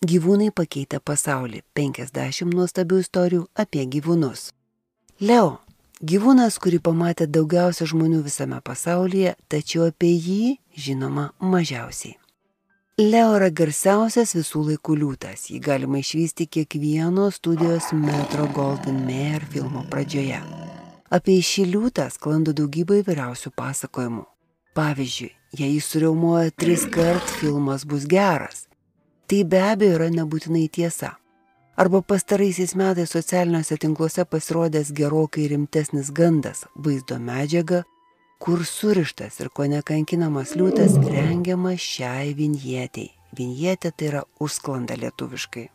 Gyvūnai pakeitė pasaulį. 50 nuostabių istorijų apie gyvūnus. Leo - gyvūnas, kurį pamatė daugiausia žmonių visame pasaulyje, tačiau apie jį žinoma mažiausiai. Leo yra garsiausias visų laikų liūtas. Jį galima išvysti kiekvieno studijos Metro Golden Mare filmo pradžioje. Apie šį liūtą sklando daugybė įvairiausių pasakojimų. Pavyzdžiui, jei jis suriaumoja tris kart, filmas bus geras. Tai be abejo yra nebūtinai tiesa. Arba pastaraisiais metais socialiniuose tinkluose pasirodęs gerokai rimtesnis gandas - vaizdo medžiaga, kur surištas ir ko nekankinamas liūtas rengiamas šiai vinjetei. Vinjetė tai yra užsklanda lietuviškai.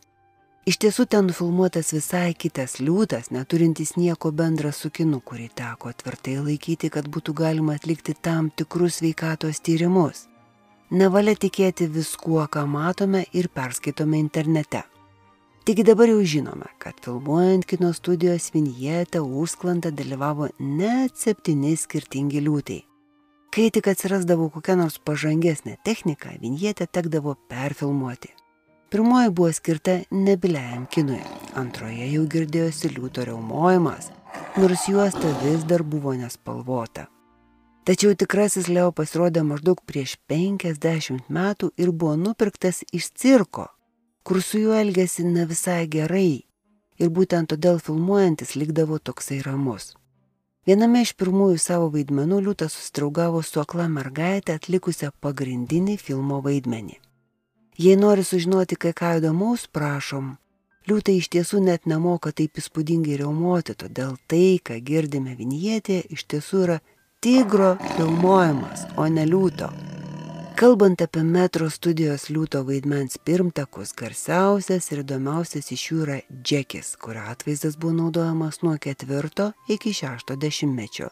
Iš tiesų ten nufilmuotas visai kitas liūtas, neturintis nieko bendra su kinu, kurį teko tvirtai laikyti, kad būtų galima atlikti tam tikrus veikatos tyrimus. Nevalia tikėti viskuo, ką matome ir perskaitome internete. Taigi dabar jau žinome, kad filmuojant kino studijos vinjetę užsklandą dalyvavo net septyni skirtingi liūtai. Kai tik atsirasdavo kokia nors pažangesnė technika, vinjetę tekdavo perfilmuoti. Pirmoji buvo skirta nebiliajam kinui, antroje jau girdėjosi liūto reumojimas, nors juosta vis dar buvo nespalvota. Tačiau tikrasis Leo pasirodė maždaug prieš 50 metų ir buvo nupirktas iš cirko, kur su juo elgėsi ne visai gerai ir būtent todėl filmuojantis likdavo toksai ramus. Viename iš pirmųjų savo vaidmenų liūtas susidraugavo su akla mergaitė atlikusią pagrindinį filmo vaidmenį. Jei nori sužinoti kai ką įdomaus, prašom. Liūtai iš tiesų net nemoka taip įspūdingai reumuoti, todėl tai, ką girdime vinjetė, iš tiesų yra tigro filmuojamas, o ne liūto. Kalbant apie metro studijos liūto vaidmens pirmtakus, garsiausias ir įdomiausias iš jų yra Džekis, kurio atvaizdas buvo naudojamas nuo ketvirto iki šešto dešimtmečio.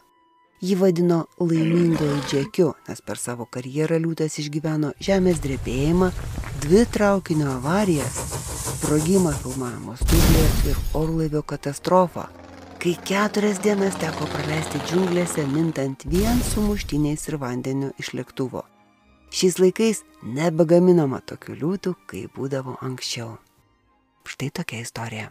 Jį vadino laimingoju džekiu, nes per savo karjerą liūtas išgyveno žemės drebėjimą, dvi traukinio avarijas, sprogimą filmavimo studiją ir orlaivio katastrofą, kai keturias dienas teko praleisti džiunglėse mintant vien sumuštiniais ir vandeniu iš lėktuvo. Šiais laikais nebegaminama tokių liūtų, kaip būdavo anksčiau. Štai tokia istorija.